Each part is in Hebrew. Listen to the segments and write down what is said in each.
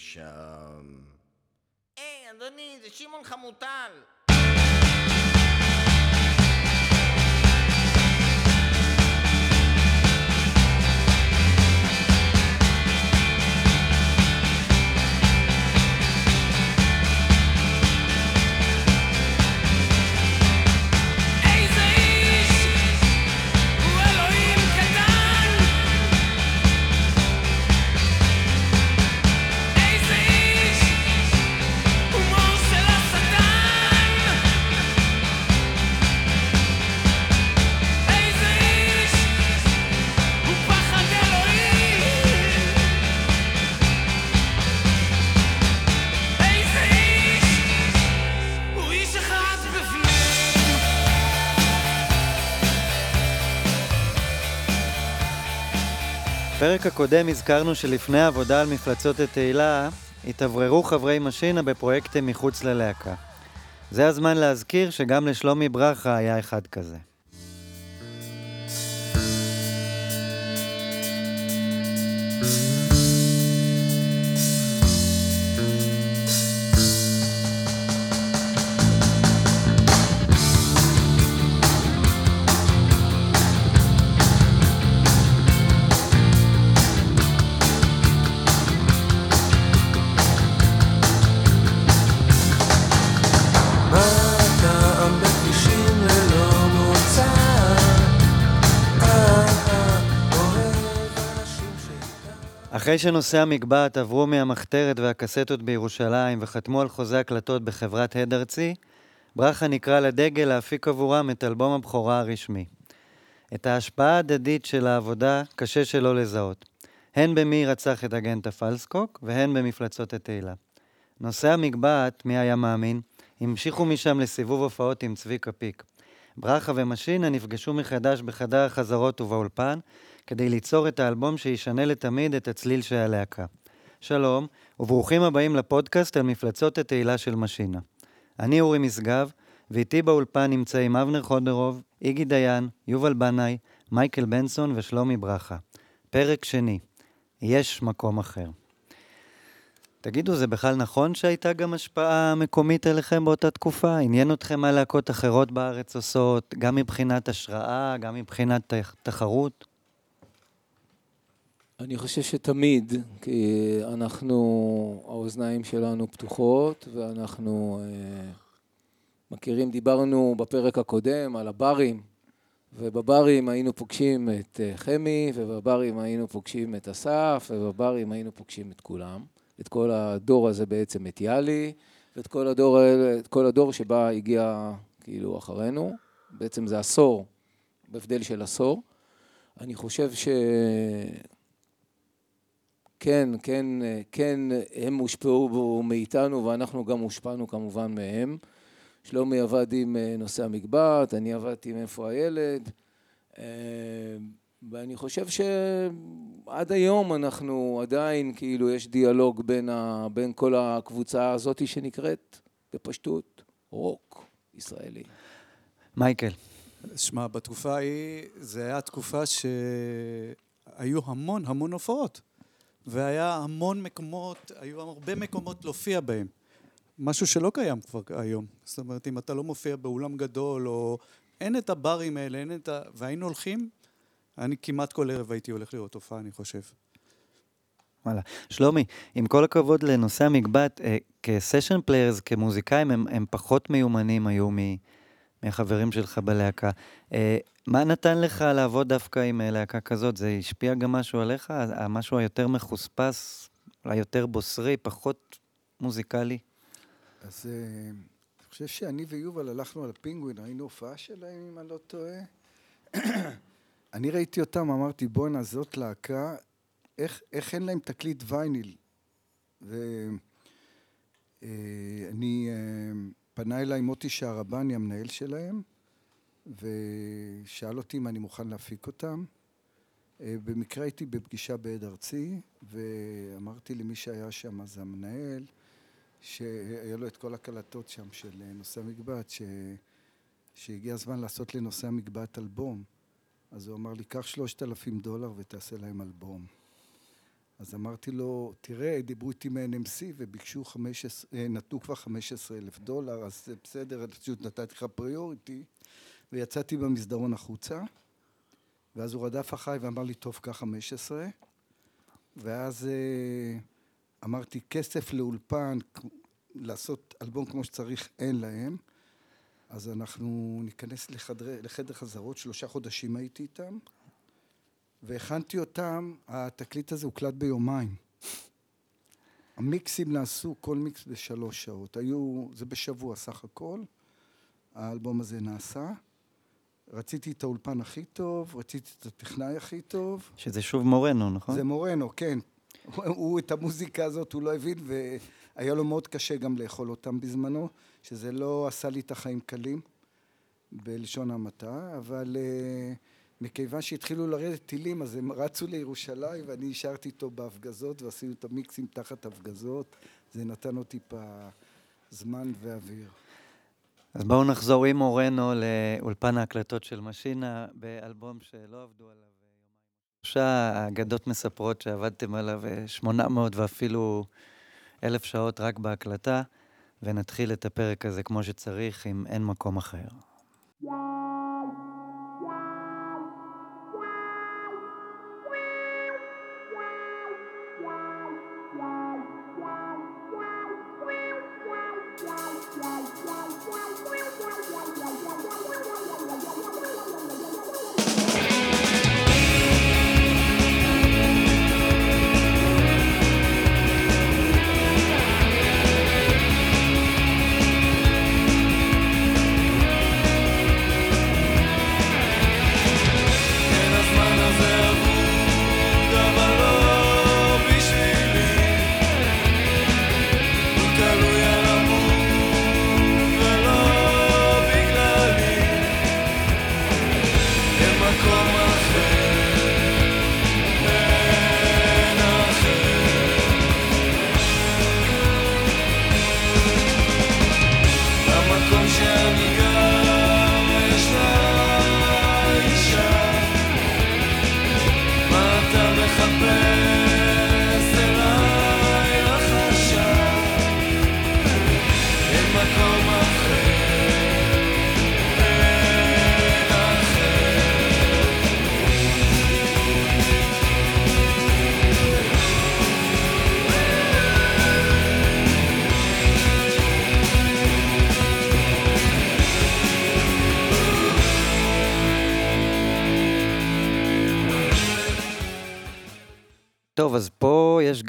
שם... היי, אדוני, זה שמעון חמוטל. בפרק הקודם הזכרנו שלפני העבודה על מפלצות התהילה, התאווררו חברי משינה בפרויקטים מחוץ ללהקה. זה הזמן להזכיר שגם לשלומי ברכה היה אחד כזה. אחרי שנושאי המגבעת עברו מהמחתרת והקסטות בירושלים וחתמו על חוזה הקלטות בחברת הד ארצי, ברכה נקרא לדגל להפיק עבורם את אלבום הבכורה הרשמי. את ההשפעה ההדדית של העבודה קשה שלא לזהות, הן במי רצח את הגנטה פלסקוק והן במפלצות התהילה. נושאי המגבעת, מי היה מאמין, המשיכו משם לסיבוב הופעות עם צביקה פיק. ברכה ומשינה נפגשו מחדש בחדר החזרות ובאולפן, כדי ליצור את האלבום שישנה לתמיד את הצליל של הלהקה. שלום, וברוכים הבאים לפודקאסט על מפלצות התהילה של משינה. אני אורי משגב, ואיתי באולפן נמצאים אבנר חודרוב, איגי דיין, יובל בנאי, מייקל בנסון ושלומי ברכה. פרק שני, יש מקום אחר. תגידו, זה בכלל נכון שהייתה גם השפעה מקומית עליכם באותה תקופה? עניין אתכם מה להקות אחרות בארץ עושות, גם מבחינת השראה, גם מבחינת תח- תחרות? אני חושב שתמיד, כי אנחנו, האוזניים שלנו פתוחות, ואנחנו אה, מכירים, דיברנו בפרק הקודם על הברים, ובברים היינו פוגשים את אה, חמי, ובברים היינו פוגשים את אסף, ובברים היינו פוגשים את כולם. את כל הדור הזה בעצם, את יאלי, ואת כל הדור, את כל הדור שבה הגיע כאילו אחרינו. בעצם זה עשור, בהבדל של עשור. אני חושב ש... כן, כן, כן, הם הושפעו מאיתנו ואנחנו גם הושפענו כמובן מהם. שלומי עבד עם אה, נושא המגבעת, אני עבדתי עם איפה הילד, אה, ואני חושב שעד היום אנחנו עדיין, כאילו, יש דיאלוג בין, ה, בין כל הקבוצה הזאת שנקראת, בפשטות, רוק ישראלי. מייקל, שמע, בתקופה ההיא, זו הייתה תקופה שהיו המון המון הופעות. והיה המון מקומות, היו הרבה מקומות להופיע בהם. משהו שלא קיים כבר היום. זאת אומרת, אם אתה לא מופיע באולם גדול, או אין את הברים האלה, אין את ה... והיינו הולכים, אני כמעט כל ערב הייתי הולך לראות הופעה, אני חושב. וואלה. שלומי, עם כל הכבוד לנושא המגבעת, אה, כ session players, כמוזיקאים, הם, הם פחות מיומנים היו מ, מהחברים שלך בלהקה. אה, מה נתן לך לעבוד דווקא עם אה, להקה כזאת? זה השפיע גם משהו עליך? המשהו היותר מחוספס, אולי יותר בוסרי, פחות מוזיקלי? אז אה, אני חושב שאני ויובל הלכנו על הפינגווין, ראינו הופעה שלהם, אם אני לא טועה. אני ראיתי אותם, אמרתי, בואנה, זאת להקה, איך, איך אין להם תקליט וייניל? ואני, פנה אליי מוטי שערבני, המנהל שלהם, ושאל אותי אם אני מוכן להפיק אותם. אה, במקרה הייתי בפגישה בעד ארצי, ואמרתי למי שהיה שם, אז המנהל, שהיה לו את כל הקלטות שם של אה, נושא המגבעת, ש... שהגיע הזמן לעשות לנושא המגבעת אלבום. אז הוא אמר לי, קח שלושת אלפים דולר ותעשה להם אלבום. אז אמרתי לו, תראה, דיברו איתי מ-NMC וביקשו 15, אה, נתנו כבר 15 אלף דולר, אז בסדר, פשוט נתתי לך פריוריטי. ויצאתי במסדרון החוצה, ואז הוא רדף אחריי ואמר לי, טוב, קח 15. ואז אה, אמרתי, כסף לאולפן, לעשות אלבום כמו שצריך, אין להם. אז אנחנו ניכנס לחדר, לחדר חזרות, שלושה חודשים הייתי איתם, והכנתי אותם, התקליט הזה הוקלט ביומיים. המיקסים נעשו, כל מיקס בשלוש שעות. היו, זה בשבוע סך הכל, האלבום הזה נעשה. רציתי את האולפן הכי טוב, רציתי את הטכנאי הכי טוב. שזה שוב מורנו, נכון? זה מורנו, כן. הוא, הוא את המוזיקה הזאת הוא לא הבין, והיה לו מאוד קשה גם לאכול אותם בזמנו, שזה לא עשה לי את החיים קלים, בלשון המעטה, אבל uh, מכיוון שהתחילו לרדת טילים, אז הם רצו לירושלים, ואני נשארתי איתו בהפגזות, ועשינו את המיקסים תחת הפגזות. זה נתן עוד טיפה זמן ואוויר. אז בואו נחזור עם מורנו לאולפן ההקלטות של משינה, באלבום שלא עבדו עליו. שלושה האגדות מספרות שעבדתם עליו 800 ואפילו אלף שעות רק בהקלטה, ונתחיל את הפרק הזה כמו שצריך, עם אין מקום אחר.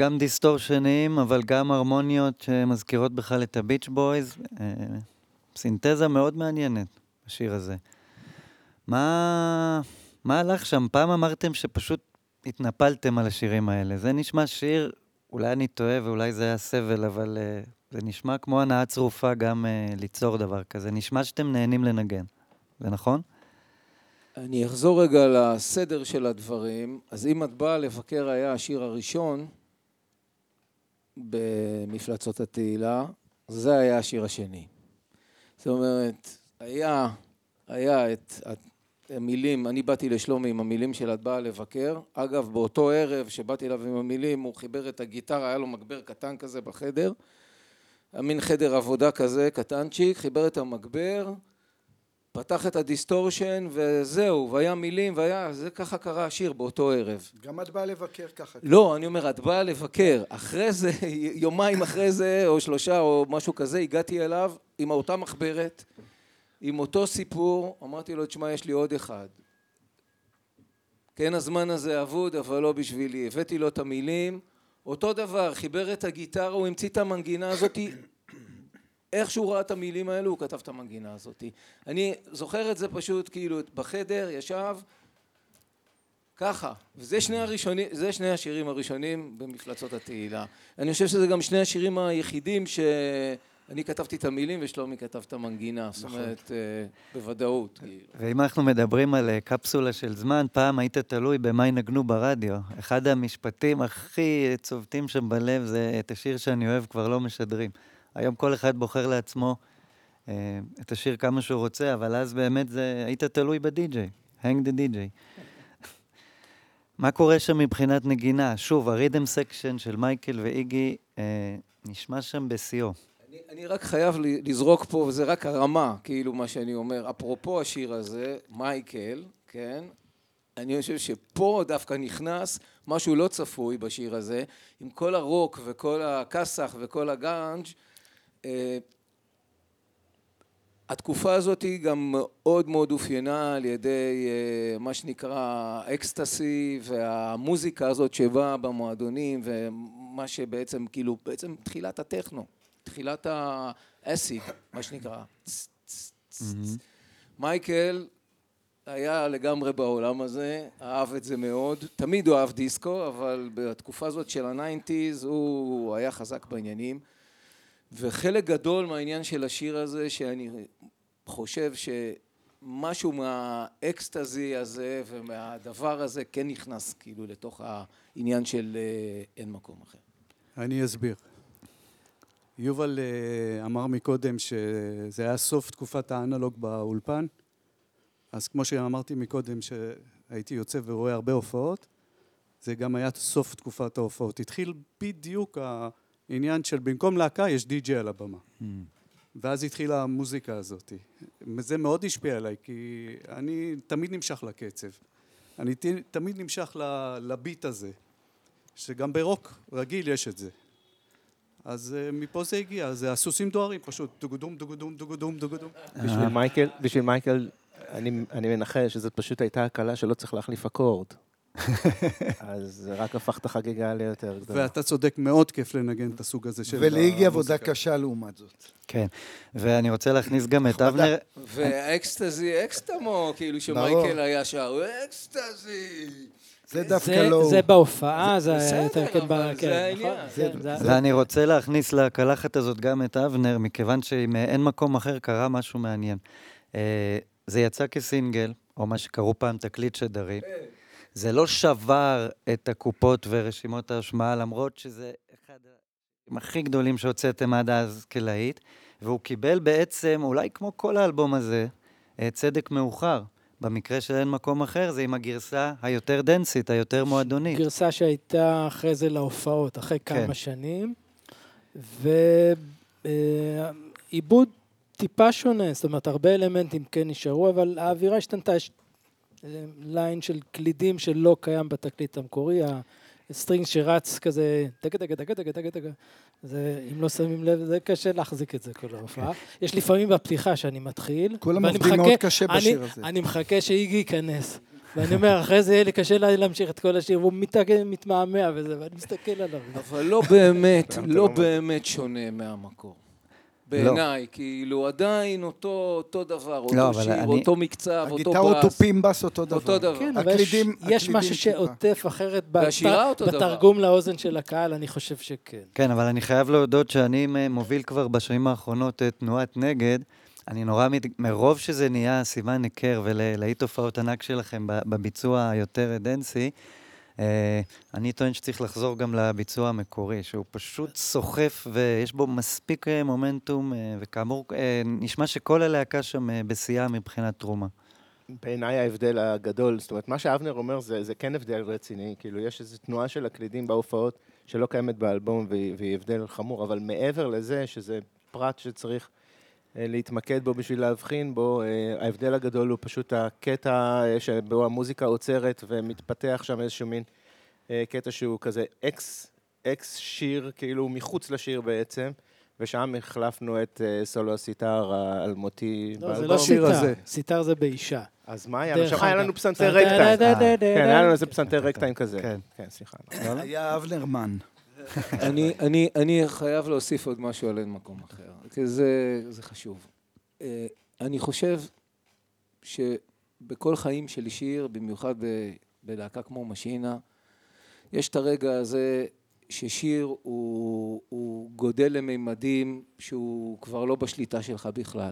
גם דיסטורשנים, אבל גם הרמוניות שמזכירות בכלל את הביץ' בויז. אה, סינתזה מאוד מעניינת, השיר הזה. מה, מה הלך שם? פעם אמרתם שפשוט התנפלתם על השירים האלה. זה נשמע שיר, אולי אני טועה ואולי זה היה סבל, אבל אה, זה נשמע כמו הנאה צרופה גם אה, ליצור דבר כזה. נשמע שאתם נהנים לנגן. זה נכון? אני אחזור רגע לסדר של הדברים. אז אם את באה לבקר היה השיר הראשון במפלצות התהילה, זה היה השיר השני. זאת אומרת, היה, היה את המילים, אני באתי לשלומי עם המילים של את באה לבקר. אגב, באותו ערב שבאתי אליו עם המילים, הוא חיבר את הגיטרה, היה לו מגבר קטן כזה בחדר. מין חדר עבודה כזה, קטנצ'יק, חיבר את המגבר. פתח את הדיסטורשן וזהו, והיה מילים והיה, זה ככה קרה השיר באותו ערב. גם את באה לבקר ככה. לא, אני אומר, את באה לבקר. אחרי זה, יומיים אחרי זה, או שלושה, או משהו כזה, הגעתי אליו עם אותה מחברת, עם אותו סיפור, אמרתי לו, תשמע, יש לי עוד אחד. כן, הזמן הזה אבוד, אבל לא בשבילי. הבאתי לו את המילים, אותו דבר, חיבר את הגיטרה, הוא המציא את המנגינה הזאתי. איך שהוא ראה את המילים האלו, הוא כתב את המנגינה הזאתי. אני זוכר את זה פשוט, כאילו, בחדר, ישב, ככה. וזה שני הראשונים, זה שני השירים הראשונים במפלצות התהילה. אני חושב שזה גם שני השירים היחידים שאני כתבתי את המילים ושלומי כתב את המנגינה. זאת אומרת, אה, בוודאות. כאילו. ואם אנחנו מדברים על אה, קפסולה של זמן, פעם היית תלוי במה ינגנו ברדיו. אחד המשפטים הכי צובטים שם בלב זה את השיר שאני אוהב כבר לא משדרים. היום כל אחד בוחר לעצמו אה, את השיר כמה שהוא רוצה, אבל אז באמת זה, היית תלוי בדי-ג'יי, Hang the DJ. מה קורה שם מבחינת נגינה? שוב, ה rhythm section של מייקל ואיגי אה, נשמע שם בשיאו. אני, אני רק חייב לזרוק פה, וזה רק הרמה, כאילו מה שאני אומר. אפרופו השיר הזה, מייקל, כן? אני חושב שפה דווקא נכנס משהו לא צפוי בשיר הזה, עם כל הרוק וכל הכסח וכל הגראנג'. אה, התקופה הזאת היא גם מאוד מאוד אופיינה על ידי אה, מה שנקרא אקסטסי והמוזיקה הזאת שבאה במועדונים ומה שבעצם כאילו בעצם תחילת הטכנו, תחילת האסיד מה שנקרא. מייקל היה לגמרי בעולם הזה, אהב את זה מאוד, תמיד הוא אהב דיסקו אבל בתקופה הזאת של ה nineties הוא היה חזק בעניינים וחלק גדול מהעניין של השיר הזה שאני חושב שמשהו מהאקסטזי הזה ומהדבר הזה כן נכנס כאילו לתוך העניין של אה, אין מקום אחר. אני אסביר. יובל אה, אמר מקודם שזה היה סוף תקופת האנלוג באולפן, אז כמו שאמרתי מקודם שהייתי יוצא ורואה הרבה הופעות, זה גם היה סוף תקופת ההופעות. התחיל בדיוק העניין של במקום להקה יש די.ג'יי על הבמה. ואז התחילה המוזיקה הזאת. זה מאוד השפיע עליי, כי אני תמיד נמשך לקצב. אני ת- תמיד נמשך ל- לביט הזה, שגם ברוק רגיל יש את זה. אז אה, מפה זה הגיע, זה הסוסים דוהרים פשוט, דוגדום, דוגדום, דוגדום, דוגדום. בשביל מייקל, בשביל מייקל, אני, אני מנחש שזאת פשוט הייתה הקלה שלא צריך להחליף אקורד. אז זה רק הפך את החגיגה ליותר גדולה. ואתה צודק, מאוד כיף לנגן את הסוג הזה של ולאיגי עבודה המוזיקה. קשה לעומת זאת. כן, ואני רוצה להכניס גם את אבנר, והאקסטזי אקסטמו, כאילו. שמייקל היה שר, אקסטזי! זה דווקא זה- לא. זה בהופעה, זה היה יותר כן, כן. נכון, כן, ואני רוצה להכניס לקלחת הזאת גם את אבנר, מכיוון שאם אה, אין מקום אחר קרה משהו מעניין. אה, זה יצא כסינגל, או מה שקראו פעם תקליט שדרי. זה לא שבר את הקופות ורשימות ההשמעה, למרות שזה אחד הכי גדולים שהוצאתם עד אז כלהיט, והוא קיבל בעצם, אולי כמו כל האלבום הזה, אה, צדק מאוחר. במקרה של אין מקום אחר, זה עם הגרסה היותר דנסית, היותר מועדונית. גרסה שהייתה אחרי זה להופעות, אחרי כן. כמה שנים, ועיבוד טיפה שונה, זאת אומרת, הרבה אלמנטים כן נשארו, אבל האווירה השתנתה, יש line של קלידים שלא קיים בתקליט המקורי, ה string שרץ כזה, דגה דגה דגה דגה דגה דגה, זה, אם לא שמים לב, זה קשה להחזיק את זה כל ההופעה. יש לפעמים בפתיחה שאני מתחיל, כולם ואני עובדים מחכה- מאוד קשה אני- בשיר הזה. אני מחכה שאיגי ייכנס. ואני אומר, אחרי זה יהיה לי קשה לה- להמשיך את כל השיר, והוא מתמהמה וזה, ואני מסתכל עליו. אבל לא באמת, לא. באמת שונה מהמקור. בעיניי, כאילו עדיין אותו, אותו דבר, אותו לא, אבל שיר, אני- אותו מקצב, אותו הגיטרות ברס. פימבס אותו דבר. אותו דבר. כן, אבל יש, הקלידים- יש הקלידים משהו. שעוטף אחרת בת- והשירה אותו דבר. בתרגום לאוזן של הקהל, אני חושב שכן. כן, אבל אני חייב להודות שאני מוביל כבר בשנים האחרונות את תנועת נגד. אני נורא, מת... מרוב שזה נהיה סימן היכר ולהיט הופעות ענק שלכם בביצוע היותר dancey, אה, אני טוען שצריך לחזור גם לביצוע המקורי, שהוא פשוט סוחף ויש בו מספיק אה, מומנטום, אה, וכאמור, אה, נשמע שכל הלהקה שם אה, בשיאה מבחינת תרומה. בעיניי ההבדל הגדול, זאת אומרת, מה שאבנר אומר זה, זה כן הבדל רציני, כאילו יש איזו תנועה של הקלידים בהופעות שלא קיימת באלבום והיא, והיא הבדל חמור, אבל מעבר לזה, שזה פרט שצריך אה, להתמקד בו בשביל להבחין בו, אה, ההבדל הגדול הוא פשוט הקטע אה, שבו המוזיקה עוצרת ומתפתח שם איזשהו מין אה, קטע שהוא כזה אקס, אקס שיר, כאילו מחוץ לשיר בעצם. ושם החלפנו את אה, סולו הסיטאר האלמותי לא, זה. לא סיטאר, הזה. סיטאר זה באישה. אז מה היה? שם היה. לנו פסנתר ragtime. כן, היה לנו איזה פסנתר ragtime כזה. כן. כן, סליחה. היה אבנרמן. אני, אני, אני חייב להוסיף עוד משהו על אין מקום אחר, כי זה, זה חשוב. אה, אני חושב שבכל חיים של שיר, במיוחד ב- בלהקה כמו משינה, יש את הרגע הזה ששיר הוא, הוא גודל לממדים שהוא כבר לא בשליטה שלך בכלל.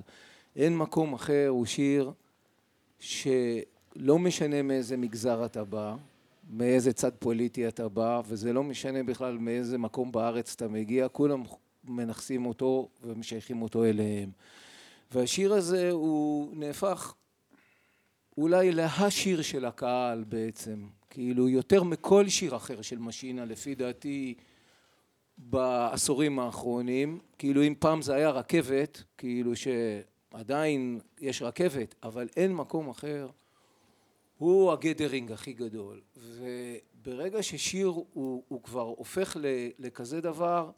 אין מקום אחר, הוא שיר שלא משנה מאיזה מגזר אתה בא, מאיזה צד פוליטי אתה בא, וזה לא משנה בכלל מאיזה מקום בארץ אתה מגיע, כולם מנכסים אותו ומשייכים אותו אליהם. והשיר הזה הוא נהפך אולי להשיר של הקהל בעצם, כאילו יותר מכל שיר אחר של משינה, לפי דעתי, בעשורים האחרונים. כאילו אם פעם זה היה רכבת, כאילו שעדיין יש רכבת, אבל אין מקום אחר, הוא הגדרינג הכי גדול. וברגע ששיר הוא, הוא כבר הופך ל, לכזה דבר,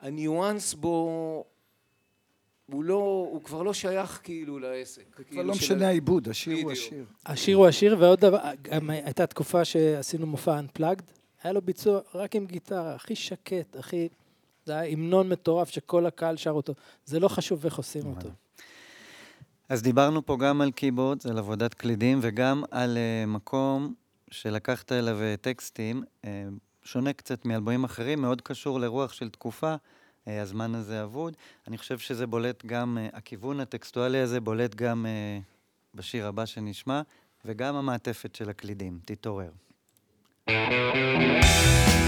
הניואנס בו הוא לא, הוא כבר לא שייך כאילו לעסק. כבר כאילו לא של משנה ה- העיבוד, השיר הוא בדיוק. השיר. השיר הוא השיר, ועוד דבר, גם הייתה תקופה שעשינו מופע Unplugged, היה לו ביצוע רק עם גיטרה, הכי שקט, הכי... זה היה המנון מטורף שכל הקהל שר אותו. זה לא חשוב איך עושים אותו. אז דיברנו פה גם על קיבוץ, על עבודת קלידים, וגם על uh, מקום שלקחת אליו אה, טקסטים, uh, שונה קצת מאלבומים אחרים, מאוד קשור לרוח של תקופה, uh, הזמן הזה אבוד. אני חושב שזה בולט גם, uh, הכיוון הטקסטואלי הזה בולט גם uh, בשיר הבא שנשמע, וגם המעטפת של הקלידים, תתעורר. תתעורר,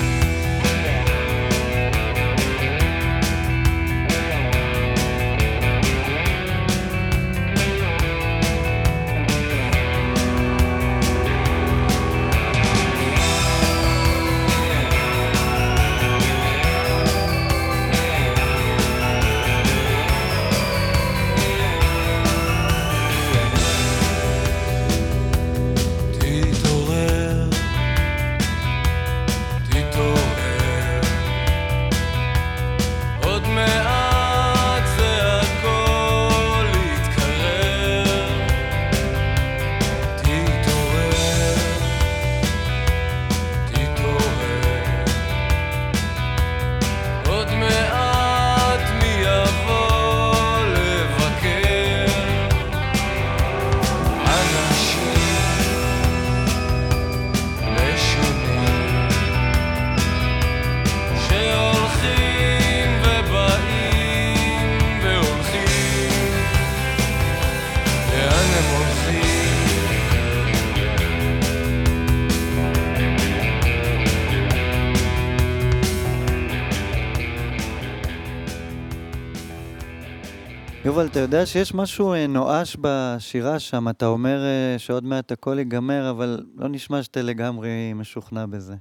יובל, אתה יודע שיש משהו אה, נואש בשירה שם, אתה אומר אה, שעוד מעט הכל ייגמר, אבל לא נשמע שאתה לגמרי משוכנע בזה.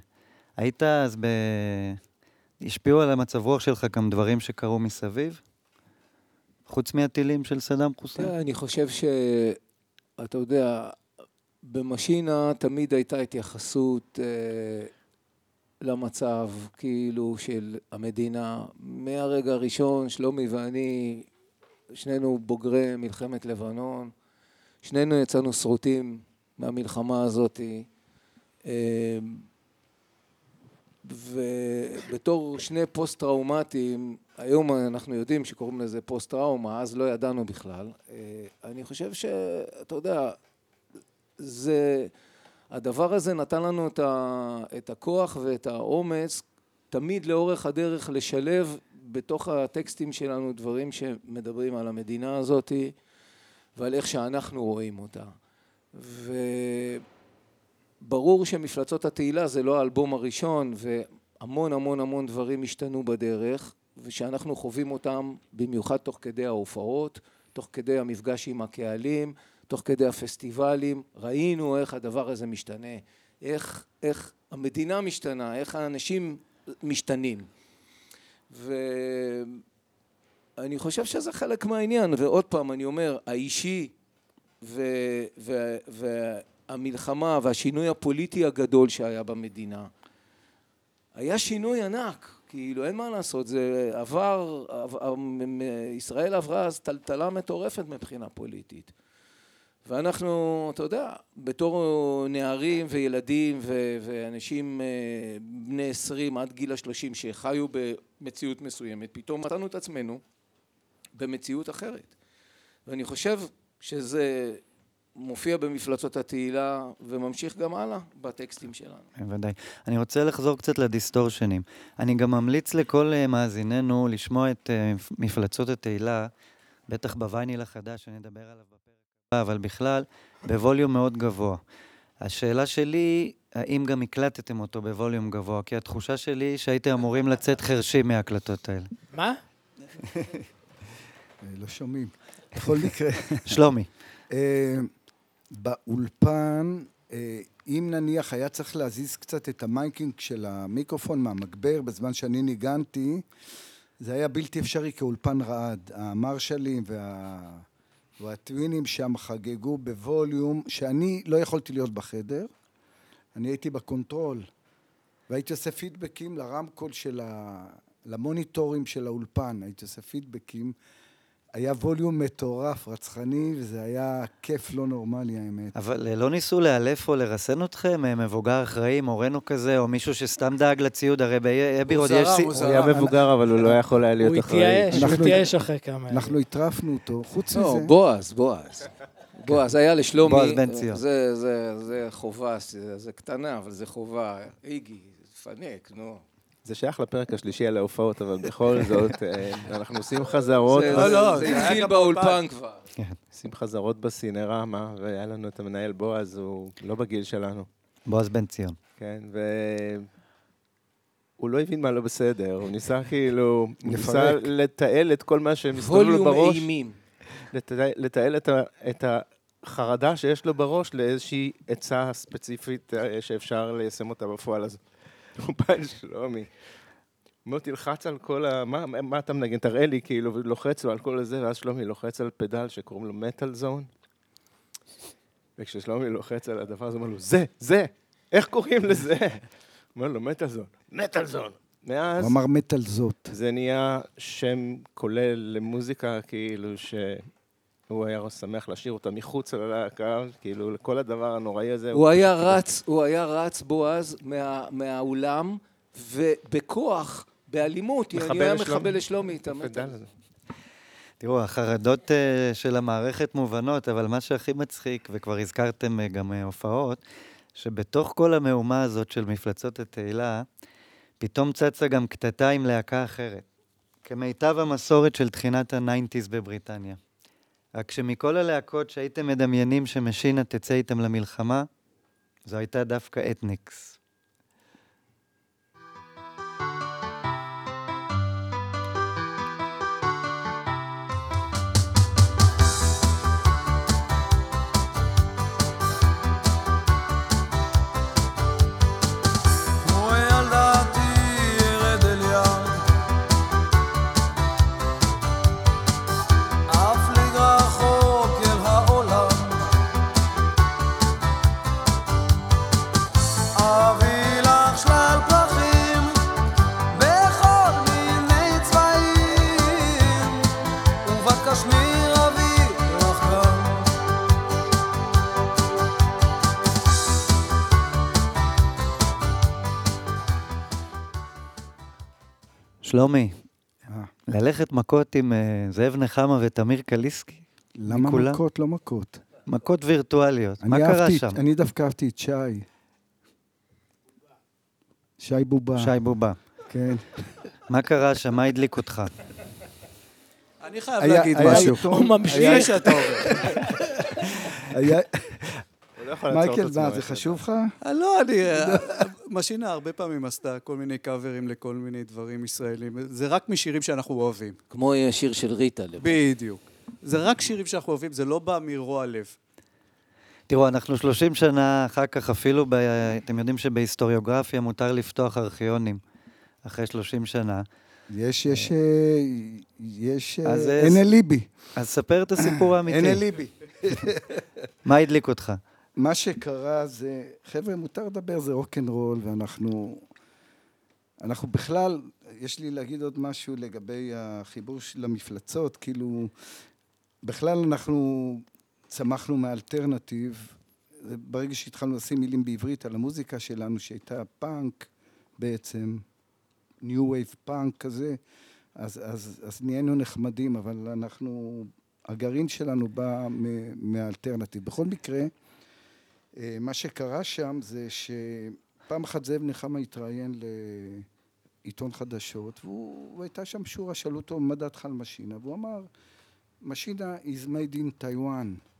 היית אז ב... השפיעו על המצב רוח שלך גם דברים שקרו מסביב? חוץ מהטילים של סדאם חוסיין? אני חושב ש... אתה יודע, במשינה תמיד הייתה התייחסות אה, למצב, כאילו, של המדינה. מהרגע הראשון, שלומי ואני, שנינו בוגרי מלחמת לבנון, שנינו יצאנו שרוטים מהמלחמה הזאת. אה, ובתור שני פוסט-טראומטיים, היום אנחנו יודעים שקוראים לזה פוסט-טראומה, אז לא ידענו בכלל. אה, אני חושב שאתה יודע, זה, הדבר הזה נתן לנו את, ה, את הכוח ואת האומץ תמיד לאורך הדרך לשלב בתוך הטקסטים שלנו דברים שמדברים על המדינה הזאת ועל איך שאנחנו רואים אותה. וברור שמפלצות התהילה זה לא האלבום הראשון והמון המון המון דברים השתנו בדרך ושאנחנו חווים אותם במיוחד תוך כדי ההופעות, תוך כדי המפגש עם הקהלים, תוך כדי הפסטיבלים, ראינו איך הדבר הזה משתנה, איך, איך המדינה משתנה, איך האנשים משתנים. ואני חושב שזה חלק מהעניין, ועוד פעם אני אומר, האישי ו... ו... והמלחמה והשינוי הפוליטי הגדול שהיה במדינה, היה שינוי ענק, כאילו אין מה לעשות, זה עבר, ישראל עברה אז טלטלה מטורפת מבחינה פוליטית. ואנחנו, אתה יודע, בתור נערים וילדים ו- ואנשים בני עשרים עד גיל השלושים שחיו במציאות מסוימת, פתאום מצאנו את עצמנו במציאות אחרת. ואני חושב שזה מופיע במפלצות התהילה וממשיך גם הלאה בטקסטים שלנו. בוודאי. אני רוצה לחזור קצת לדיסטורשנים. אני גם ממליץ לכל אה, מאזיננו לשמוע את אה, מפלצות התהילה, בטח בווייניל החדש, שאני אדבר עליו אבל בכלל, בווליום מאוד גבוה. השאלה שלי, האם גם הקלטתם אותו בווליום גבוה? כי התחושה שלי היא שהייתם אמורים לצאת חרשים מההקלטות האלה. מה? לא שומעים. בכל מקרה, שלומי. אה, באולפן אה, אם נניח היה צריך להזיז קצת את ה miking של המיקרופון מהמגבר בזמן שאני ניגנתי, זה היה בלתי אפשרי כי האולפן רעד. המרשלים וה... והטווינים שם חגגו בווליום שאני לא יכולתי להיות בחדר, אני הייתי ב control, והייתי עושה פידבקים לרמקול של ה... למוניטורים של האולפן, הייתי עושה פידבקים. היה ווליום מטורף, רצחני, וזה היה כיף לא נורמלי, האמת. אבל אה, לא ניסו לאלף או לרסן אתכם? אה, מבוגר אחראי, מורנו כזה, או מישהו שסתם דאג לציוד? הרי באבי רוד יש... זרם, סי- הוא הוא היה מבוגר, אבל הוא לא יכול היה להיות הוא אחראי. התייאש, הוא אנחנו- התייאש אחרי כמה. אנחנו הטרפנו אותו. חוץ לא, מזה... בועז, בועז. בועז, היה לשלומי... בועז בן ציון. זה, זה, זה חובה, זה, זה קטנה, אבל זה חובה. איגי, פנק, נו. זה שייך לפרק השלישי על ההופעות, אבל בכל זאת, אה, אנחנו עושים חזרות. זה, לא, זה, לא, זה התחיל גם באולפן. כבר. עושים חזרות בסינרמה, והיה לנו את המנהל בועז, הוא לא בגיל שלנו, בועז בן ציון. כן? ו... הוא לא הבין מה לא בסדר, הוא ניסה כאילו, הוא ניסה. לתעל את כל מה שמסתובב לו ווליום בראש, אימים. לתעל- לתעל את ה- את החרדה שיש לו בראש לאיזושהי עצה ספציפית אה, שאפשר ליישם אותה בפועל. אז אל שלומי. אומר, תלחץ על כל ה... מה, מה אתה מנגן? תראה לי, כאילו, ולוחץ לו על כל הזה, ואז שלומי לוחץ על פדל שקוראים לו מטאל זון. וכששלומי לוחץ על הדבר הזה, הוא אומר לו, זה, זה, איך קוראים לזה? אומר לו, מטאל זון. מטאל זון. מאז הוא אמר מת על זאת. זה נהיה שם כולל למוזיקה, כאילו, שהוא היה שמח להשאיר אותה מחוץ ללהקה, כאילו, לכל הדבר הנוראי הזה. הוא היה רץ, הוא היה רץ, בועז, מה, מהאולם, ובכוח, באלימות, מחבל הוא היה. מחבל לשלומי את המטר. פדל הזה. תראו, החרדות אה, של המערכת מובנות, אבל מה שהכי מצחיק, וכבר הזכרתם אה, גם אה, הופעות, שבתוך כל המהומה הזאת של מפלצות התהילה, פתאום צצה גם קטטה עם להקה אחרת. כמיטב המסורת של סצנת הניינטיז בבריטניה. רק שמכל הלהקות שהייתם מדמיינים שמשינה תצא איתם למלחמה, זו הייתה דווקא אתניקס. שלומי, אה, ללכת מכות עם אה, זאב נחמה ותמיר קליסקי? למה מכולם? מכות? לא מכות. מכות וירטואליות. מה אני קרה אהבתי- שם? אני דווקא אהבתי את שי. שי בובה. שי בובה. כן. מה קרה שם? מה הדליק אותך? אני חייב היה- להגיד היה משהו. הוא ממשיך. שאתה עובר. לא יכול לעצור את מייקל, עצמו. מה, זה חשוב לך? אה, לא, אני... אה, משינה הרבה פעמים עשתה כל מיני קאברים לכל מיני דברים ישראלים. זה רק משירים שאנחנו אוהבים. כמו שיר של ריטה. בדיוק. זה רק שירים שאנחנו אוהבים, זה לא בא מרוע לב. תראו, אנחנו 30 שנה אחר כך, אפילו, ב... אתם יודעים שבהיסטוריוגרפיה מותר לפתוח ארכיונים אחרי 30 שנה. יש, יש, אה, יש, אה, אה, אין אליבי. אז ספר את הסיפור אין האמיתי. אליבי. מה הדליק אותך? מה שקרה זה, חבר'ה, מותר לדבר, זה רוקנרול, ואנחנו... אנחנו בכלל, יש לי להגיד עוד משהו לגבי החיבור של המפלצות, כאילו, בכלל אנחנו צמחנו מ alternative. ברגע שהתחלנו לשים מילים בעברית על המוזיקה שלנו, שהייתה פאנק בעצם, new wave פאנק כזה, אז, אז, אז נהיינו נחמדים, אבל אנחנו, הגרעין שלנו בא מהאלטרנטיב. בכל מקרה, מה שקרה שם זה שפעם אחת זאב נחמה התראיין לעיתון חדשות, והוא, הייתה שם שורה, שאלו אותו, מה דעתך על משינה? והוא אמר, משינה is made in Taiwan.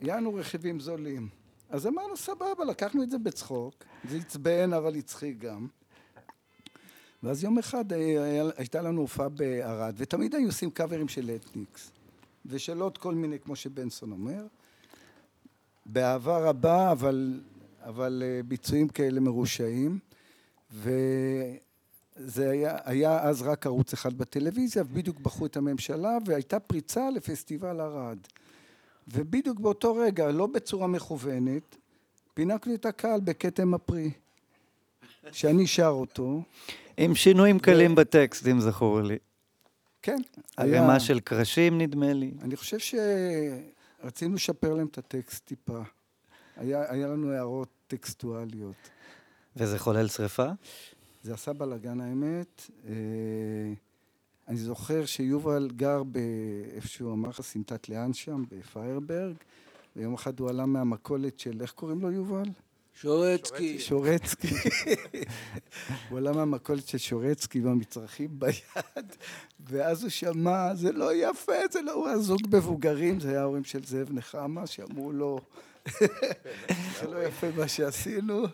יענו רכיבים זולים. אז אמרנו, סבבה, לקחנו את זה בצחוק, זה עצבן, אבל הצחיק גם. ואז יום אחד אה, הייתה לנו הופעה בערד, ותמיד היו עושים קאברים של אתניקס, ושל עוד כל מיני, כמו שבנסון אומר. באהבה רבה, אבל, אבל אה, ביצועים כאלה מרושעים. וזה היה, היה אז רק ערוץ אחד בטלוויזיה, ובדיוק בחרו את הממשלה, והייתה פריצה לפסטיבל ערד. ובדיוק באותו רגע, לא בצורה מכוונת, פינקנו את הקהל בכתם הפרי, שאני שר אותו. עם שינויים קלים בטקסט, אם זכור לי. כן. ערימה של קרשים, נדמה לי. אני חושב שרצינו לשפר להם את הטקסט טיפה. היה, היה לנו הערות טקסטואליות. וזה חולל שרפה? זה עשה בלאגן האמת. אה, אני זוכר שיובל גר באיפשהו, אמר לך, סמטת לאן שם, בפיירברג, ויום אחד הוא עלה מהמכולת של, איך קוראים לו יובל? שורצקי. שורצקי. הוא עלה מהמכולת של שורצקי במצרכים ביד, ואז הוא שמע, זה לא יפה, זה לא... הוא היה זוג מבוגרים, זה היה ההורים של זאב נחמה, שאמרו לו, זה לא יפה מה שעשינו.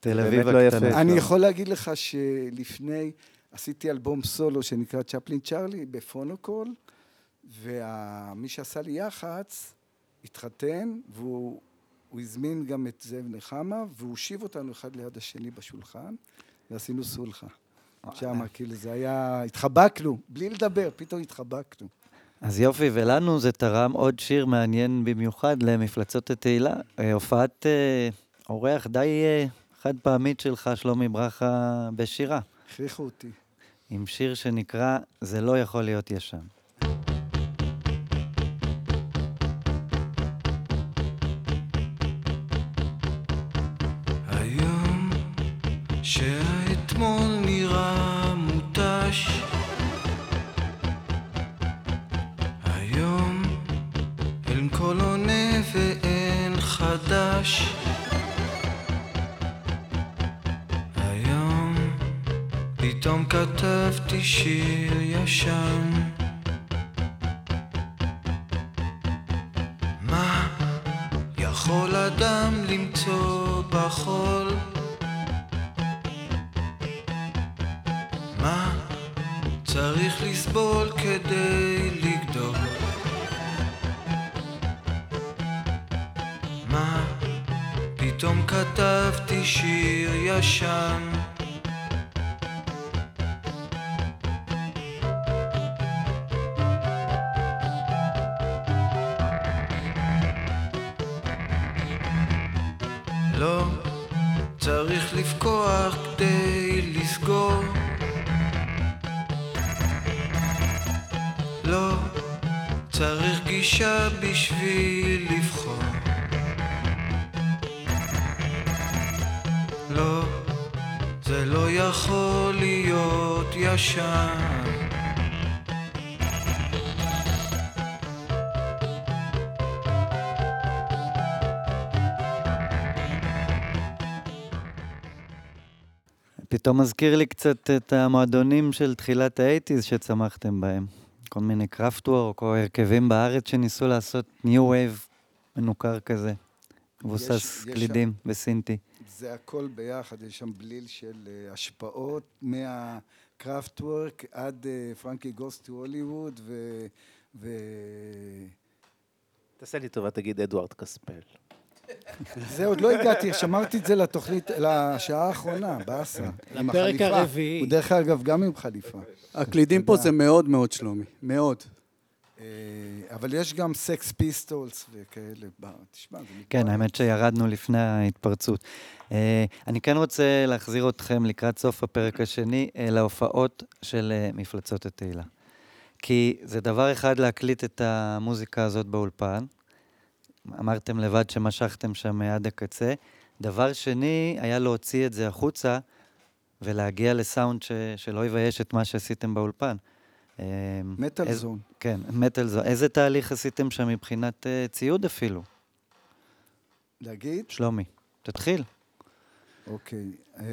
תל אביב לא הקטנה. יפה. אני יכול להגיד לך שלפני, עשיתי אלבום סולו שנקרא צ'פלין צ'רלי בפונוקול, ומי שעשה לי יח"צ התחתן, והוא הוא הזמין גם את זאב נחמה, והוא הושיב אותנו אחד ליד השני בשולחן, ועשינו סולחה. שמה, כאילו זה היה, התחבקנו, בלי לדבר, פתאום התחבקנו. אז יופי, ולנו זה תרם עוד שיר מעניין במיוחד למפלצות התהילה. אה, הופעת אה, אורח די אה, חד פעמית שלך, שלומי ברכה, בשירה. הכריחו אותי. עם שיר שנקרא "זה לא יכול להיות ישן". שהאתמול נראה מותש. היום אין קול עונה ואין חדש. היום פתאום כתבתי שיר ישן לא צריך גישה בשביל לבחור לא, זה לא יכול להיות ישן פתאום מזכיר לי קצת את המועדונים של תחילת האייטיז שצמחתם בהם. כל מיני Kraftwerk או הרכבים בארץ שניסו לעשות new wave מנוכר כזה. מבוסס קלידים וסינטי. זה הכל ביחד, יש שם בליל של אה, השפעות מה Kraftwerk עד אה, Frankie Goes to Hollywood ו... ו... תעשה לי טובה, תגיד אדוארד קספל. זה עוד לא הגעתי, שמרתי את זה לתוכנית, לשעה האחרונה, באסה. עם לפרק החליפה. הרביעי. הוא דרך אגב גם עם חליפה. הקלידים פה זה מאוד מאוד שלומי, מאוד. אה, אבל יש גם Sex Pistols וכאלה. תשמע, זה כן, מתפרץ. האמת שירדנו לפני ההתפרצות. אה, אני כן רוצה להחזיר אתכם לקראת סוף הפרק השני אה, להופעות של מפלצות התהילה. כי זה דבר אחד להקליט את המוזיקה הזאת באולפן. אמרתם לבד שמשכתם שם עד הקצה. דבר שני, היה להוציא את זה החוצה ולהגיע לסאונד ש... שלא יבייש את מה שעשיתם באולפן. אה, Metal Z- Zone. כן, Metal Zone. איזה תהליך עשיתם שם מבחינת אה, ציוד אפילו? להגיד? שלומי, תתחיל. אוקיי. אה,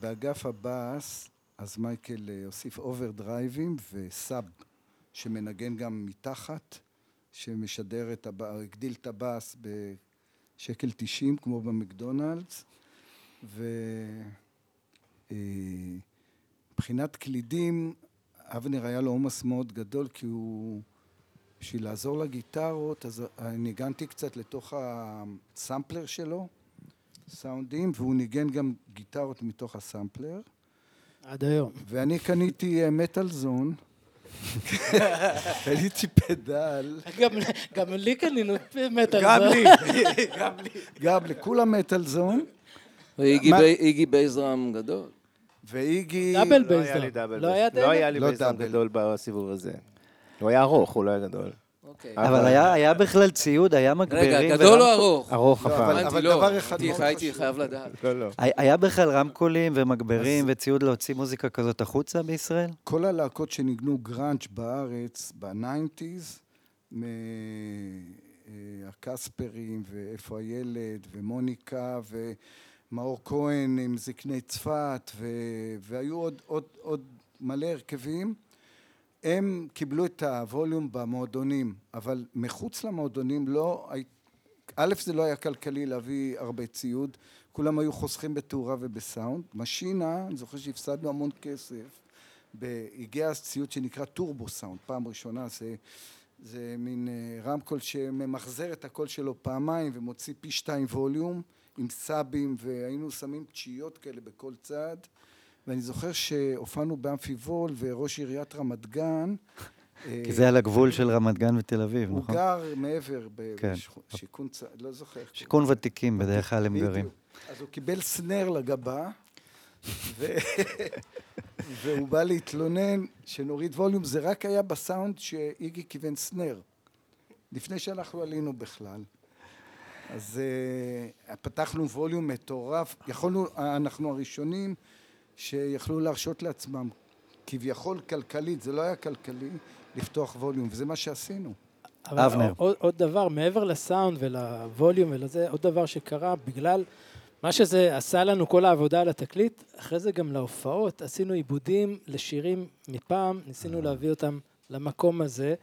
באגף הבאס, אז מייקל אה, הוסיף אוברדרייבים ו sub, שמנגן גם מתחת, שמשדר את הבאס, הגדיל את הבאס בשקל 90, כמו במקדונלדס. ומבחינת קלידים, אבנר היה לו עומס מאוד גדול, כי הוא, בשביל לעזור לגיטרות, אז ניגנתי קצת לתוך הסמפלר שלו, סאונדים, והוא ניגן גם גיטרות מתוך הסמפלר. עד היום. ואני קניתי מטאל זון, קניתי פדל, גם- גם לי קנינו מטאל. גם זה- לי, גם לי. גם לכולם Metal Zone, ואיגי bass drum גדול. ואיגי... double לא היה bass drum. לי double לא היה. לא היה לי double. גדול בסיבוב הזה. הוא היה ארוך, הוא לא היה גדול. אוקיי. אבל היה היה בכלל ציוד, היה מגברים. רגע, גדול או ורמקול- ארוך? ארוך לא, הפעם. אבל- הבנתי, לא. דבר אחד הייתי- מאוד הייתי חשוב. חייב לדעת. לא, לא. היה היה בכלל רמקולים ומגברים וציוד להוציא מוזיקה כזאת החוצה בישראל? כל הלהקות שניגנו גראנג' בארץ בניינטיז, מהקספרים ואיפה הילד ומוניקה ומאור כהן עם זקני צפת ו... והיו עוד, עוד, עוד מלא הרכבים, הם קיבלו את הווליום במועדונים, אבל מחוץ למועדונים לא, א', זה לא היה כלכלי להביא הרבה ציוד, כולם היו חוסכים בתאורה ובסאונד. משינה, אני זוכר שהפסדנו המון כסף. הגיע אז ציוד שנקרא טורבו סאונד, פעם ראשונה, זה, זה מין אה, רמקול שממחזר את הקול שלו פעמיים ומוציא פי שתיים ווליום עם סאבים והיינו שמים תשיעיות כאלה בכל צד ואני זוכר שהופענו באמפי וול וראש עיריית רמת גן אה, כי זה על הגבול של רמת גן ותל אביב, הוא נכון? גר מעבר כן. בשיכון, צ... לא זוכר. שיכון ותיקים בדרך כלל הם. גרים. אז הוא קיבל סנר לגבה. והוא בא להתלונן שנוריד ווליום, זה רק היה בסאונד שאיגי כיוון סנר, לפני שאנחנו עלינו בכלל. אז uh, פתחנו ווליום מטורף, יכולנו, אנחנו הראשונים שיכלו להרשות לעצמם, כביכול כלכלית, זה לא היה כלכלי, לפתוח ווליום, וזה מה שעשינו. אבנר. עוד, עוד דבר, מעבר לסאונד ולווליום ולזה, עוד דבר שקרה, בגלל מה שזה עשה לנו, כל העבודה על התקליט, אחרי זה גם להופעות, עשינו עיבודים לשירים מפעם, ניסינו להביא אותם למקום הזה.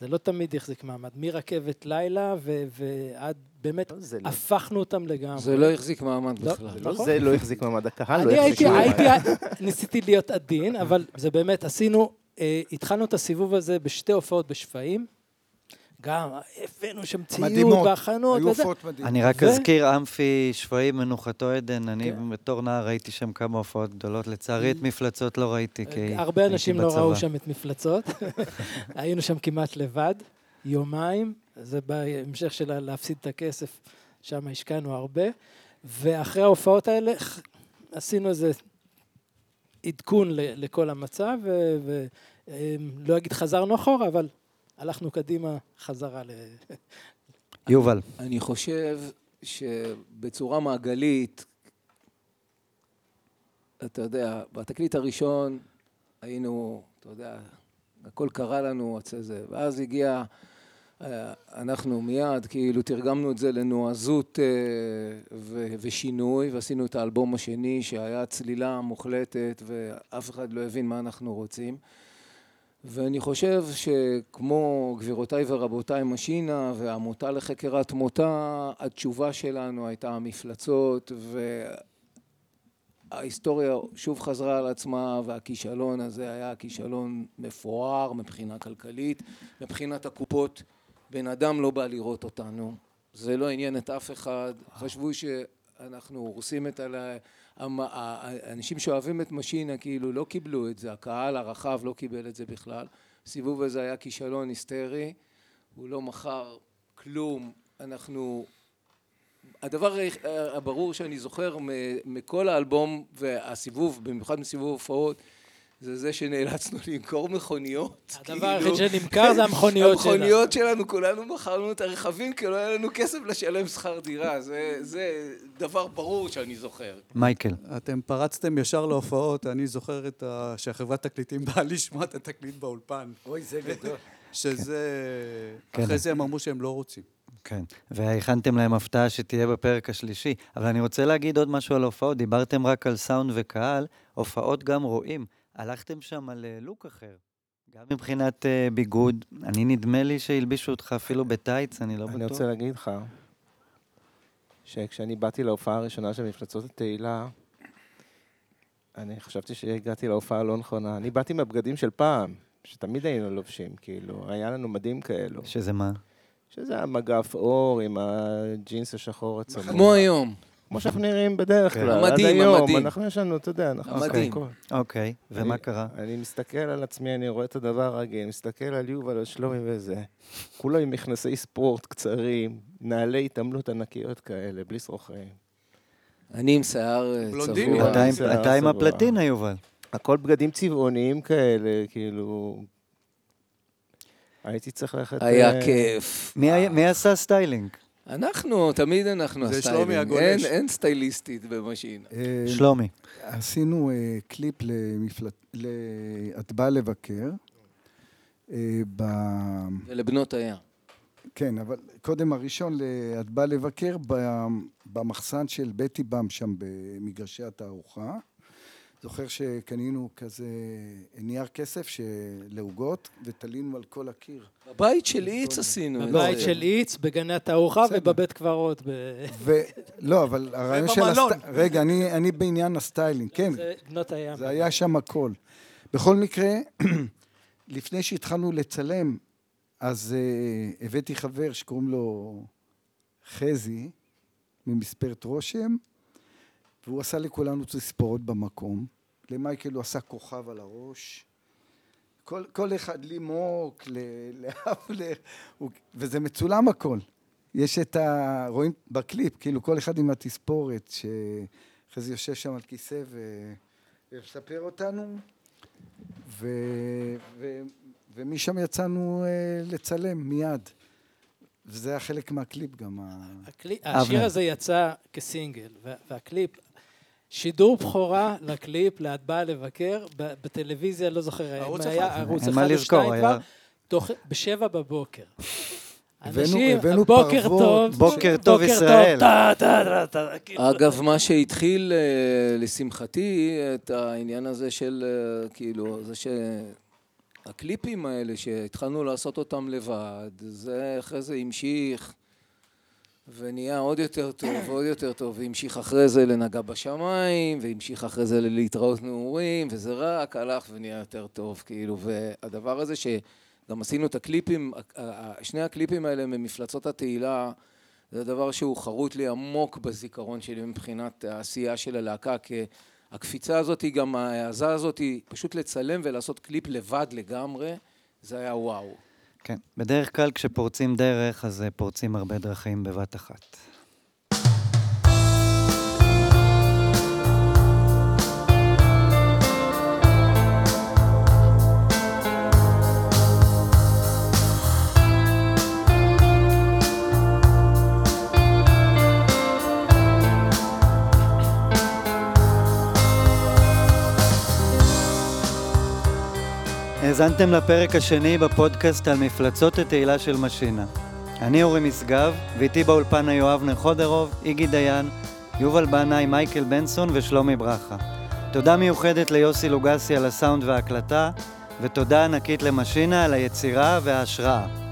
זה לא תמיד החזיק מעמד, מרכבת לילה ו- ועד באמת, זה לא- הפכנו אותם לגמרי. זה לא החזיק מעמד לא. בכלל. לא נכון. זה לא החזיק מעמד הקהל, לא אני החזיק הייתי, מעמד. הייתי, ניסיתי להיות עדין, אבל זה באמת, עשינו, אה, התחלנו את הסיבוב הזה בשתי הופעות בשפיים. גם הבאנו שם ציוד מדהימות, והכנות היו וזה. הופעות מדהימות. אני רק ו- אזכיר, אמפי שפיים מנוחתו עדן, אני כן. בתור נער ראיתי שם כמה הופעות גדולות, לצערי את מפלצות לא ראיתי, כי הייתי הרבה אנשים לא בצבא. ראו שם את מפלצות. היינו שם כמעט לבד, יומיים, זה בהמשך של להפסיד את הכסף, שם השקענו הרבה. ואחרי ההופעות האלה עשינו איזה עדכון לכל המצב, ולא אגיד חזרנו אחורה, אבל הלכנו קדימה חזרה ל... יובל, אני חושב שבצורה מעגלית, אתה יודע, בתקליט הראשון היינו, אתה יודע, הכל קרה לנו זה, ואז הגיע, אה, אנחנו מיד כאילו תרגמנו את זה לנועזות אה, ו- ושינוי, ועשינו את האלבום השני שהיה צלילה מוחלטת ואף אחד לא הבין מה אנחנו רוצים. ואני חושב שכמו גבירותיי ורבותיי משינה והעמותה לחקר התמותה, התשובה שלנו הייתה המפלצות וההיסטוריה שוב חזרה על עצמה והכישלון הזה היה כישלון מפואר מבחינה כלכלית, מבחינת הקופות. בן אדם לא בא לראות אותנו, זה לא עניין את אף אחד, חשבו שאנחנו הורסים את ה... האנשים שאוהבים את משינה כאילו לא קיבלו את זה, הקהל הרחב לא קיבל את זה בכלל. הסיבוב הזה היה כישלון היסטרי, הוא לא מכר כלום, אנחנו... הדבר הברור שאני זוכר מכל האלבום והסיבוב, במיוחד מסיבוב הופעות, זה זה שנאלצנו למכור מכוניות. הדבר היחיד שנמכר זה המכוניות שלנו. המכוניות שלנו, כולנו מכרנו את הרכבים כי לא היה לנו כסף לשלם שכר דירה, זה, זה דבר ברור שאני זוכר. מייקל. אתם פרצתם ישר להופעות, אני זוכר את ה... שהחברת תקליטים באה לשמוע את התקליט באולפן. אוי, זה גדול. שזה... כן. אחרי זה הם אמרו שהם לא רוצים. כן, והכנתם להם הפתעה שתהיה בפרק השלישי. אבל אני רוצה להגיד עוד משהו על הופעות. דיברתם רק על סאונד וקהל, הופעות גם רואים. הלכתם שם על אה, לוק אחר. גם מבחינת אה, ביגוד. אני, נדמה לי שהלבישו אותך אפילו בטייץ, אני לא אני בטוח. רוצה להגיד לך, שכשאני באתי להופעה הראשונה של מפלצות התהילה, אני חשבתי שהגעתי להופעה הלא נכונה. אני באתי עם הבגדים של פעם, שתמיד היינו לובשים, כאילו, היה לנו מדים כאלו. שזה מה? שזה המגף אור עם הג'ינס השחור הצמוד. כמו היום. כמו שאנחנו נראים בדרך כן. כלל, עד היום. המדים. אנחנו יש לנו, אתה יודע, אנחנו... הכל. אוקיי, ומה אני- קרה? אני מסתכל על עצמי, אני רואה את הדבר הרגיל, מסתכל על יובל, על שלומי וזה. כולו עם מכנסי ספורט קצרים, נעלי התעמלות ענקיות כאלה, בלי שרוכים. אני עם שיער אה. צבוע. אתה עם-. הפלטינה, יובל. הכל בגדים צבעוניים כאלה, כאילו... הייתי צריך ללכת... היה אה, כיף. מי עשה styling? אנחנו, תמיד אנחנו זה ה styling. שלומי אין- הגולש. אין סטייליסטית במשינה. אה, שלומי. עשינו אה, קליפ למפלט... ל... את באה לבקר. אה, ב... ולבנות הים. כן, אבל קודם הראשון, ל- את באה לבקר ב- במחסן של בטי באם שם במגרשי התערוכה. זוכר שקנינו כזה נייר כסף לעוגות ותלינו על כל הקיר. בבית של איץ עשינו. את בבית. של איץ, בגני התערוכה. ובבית קברות. לא, אבל הרעיון של... רגע, אני, בעניין הסטיילינג, כן. זה בנות הים. זה היה שם הכל. בכל מקרה, לפני שהתחלנו לצלם, אז uh, הבאתי חבר שקוראים לו חזי, ממספרת רושם, והוא עשה לכולנו תספורות במקום. למייקל הוא עשה כוכב על הראש. כל, כל אחד, לי מוק, ל- לאבלר, הוא- וזה מצולם הכל. יש את ה... רואים בקליפ, כאילו כל אחד עם התספורת, שחזי יושב שם על כיסא ו... ומספר אותנו, ו... ו... ומשם יצאנו אה, לצלם מיד. וזה היה חלק מהקליפ גם. הקלי- השיר. הזה יצא כסינגל, וה- והקליפ, שידור בכורה לקליפ, ל"את באה לבקר", ב- בטלוויזיה, לא זוכר, ערוץ אם היה אחד. ערוץ אחד או שתיים כבר, בשבע בבוקר. הבאנו- אנשים, בוקר פרוות. טוב, בוקר טוב ישראל. כאילו. אגב, מה שהתחיל, אה, לשמחתי, את העניין הזה של, אה, כאילו, זה שהקליפים האלה, שהתחלנו לעשות אותם לבד, זה אחרי זה המשיך, ונהיה עוד יותר טוב ועוד יותר טוב, והמשיך אחרי זה לנגע בשמיים, והמשיך אחרי זה ללהתראות נעורים, וזה רק הלך ונהיה יותר טוב, כאילו, והדבר הזה שגם עשינו את הקליפים, שני הקליפים האלה ממפלצות התהילה, זה דבר שהוא חרוט לי עמוק בזיכרון שלי מבחינת העשייה של הלהקה, כי הקפיצה הזאת, היא גם ההעזה הזאת, היא פשוט לצלם ולעשות קליפ לבד לגמרי, זה היה וואו. כן. בדרך כלל כשפורצים דרך, אז אה, פורצים הרבה דרכים בבת אחת. האזנתם לפרק השני בפודקאסט על מפלצות התהילה של משינה. אני אורי משגב, ואיתי באולפן היו אבנר חודרוב, איגי דיין, יובל בנאי, מייקל בנסון ושלומי ברכה. תודה מיוחדת ליוסי לוגסי על הסאונד וההקלטה, ותודה ענקית למשינה על היצירה וההשראה.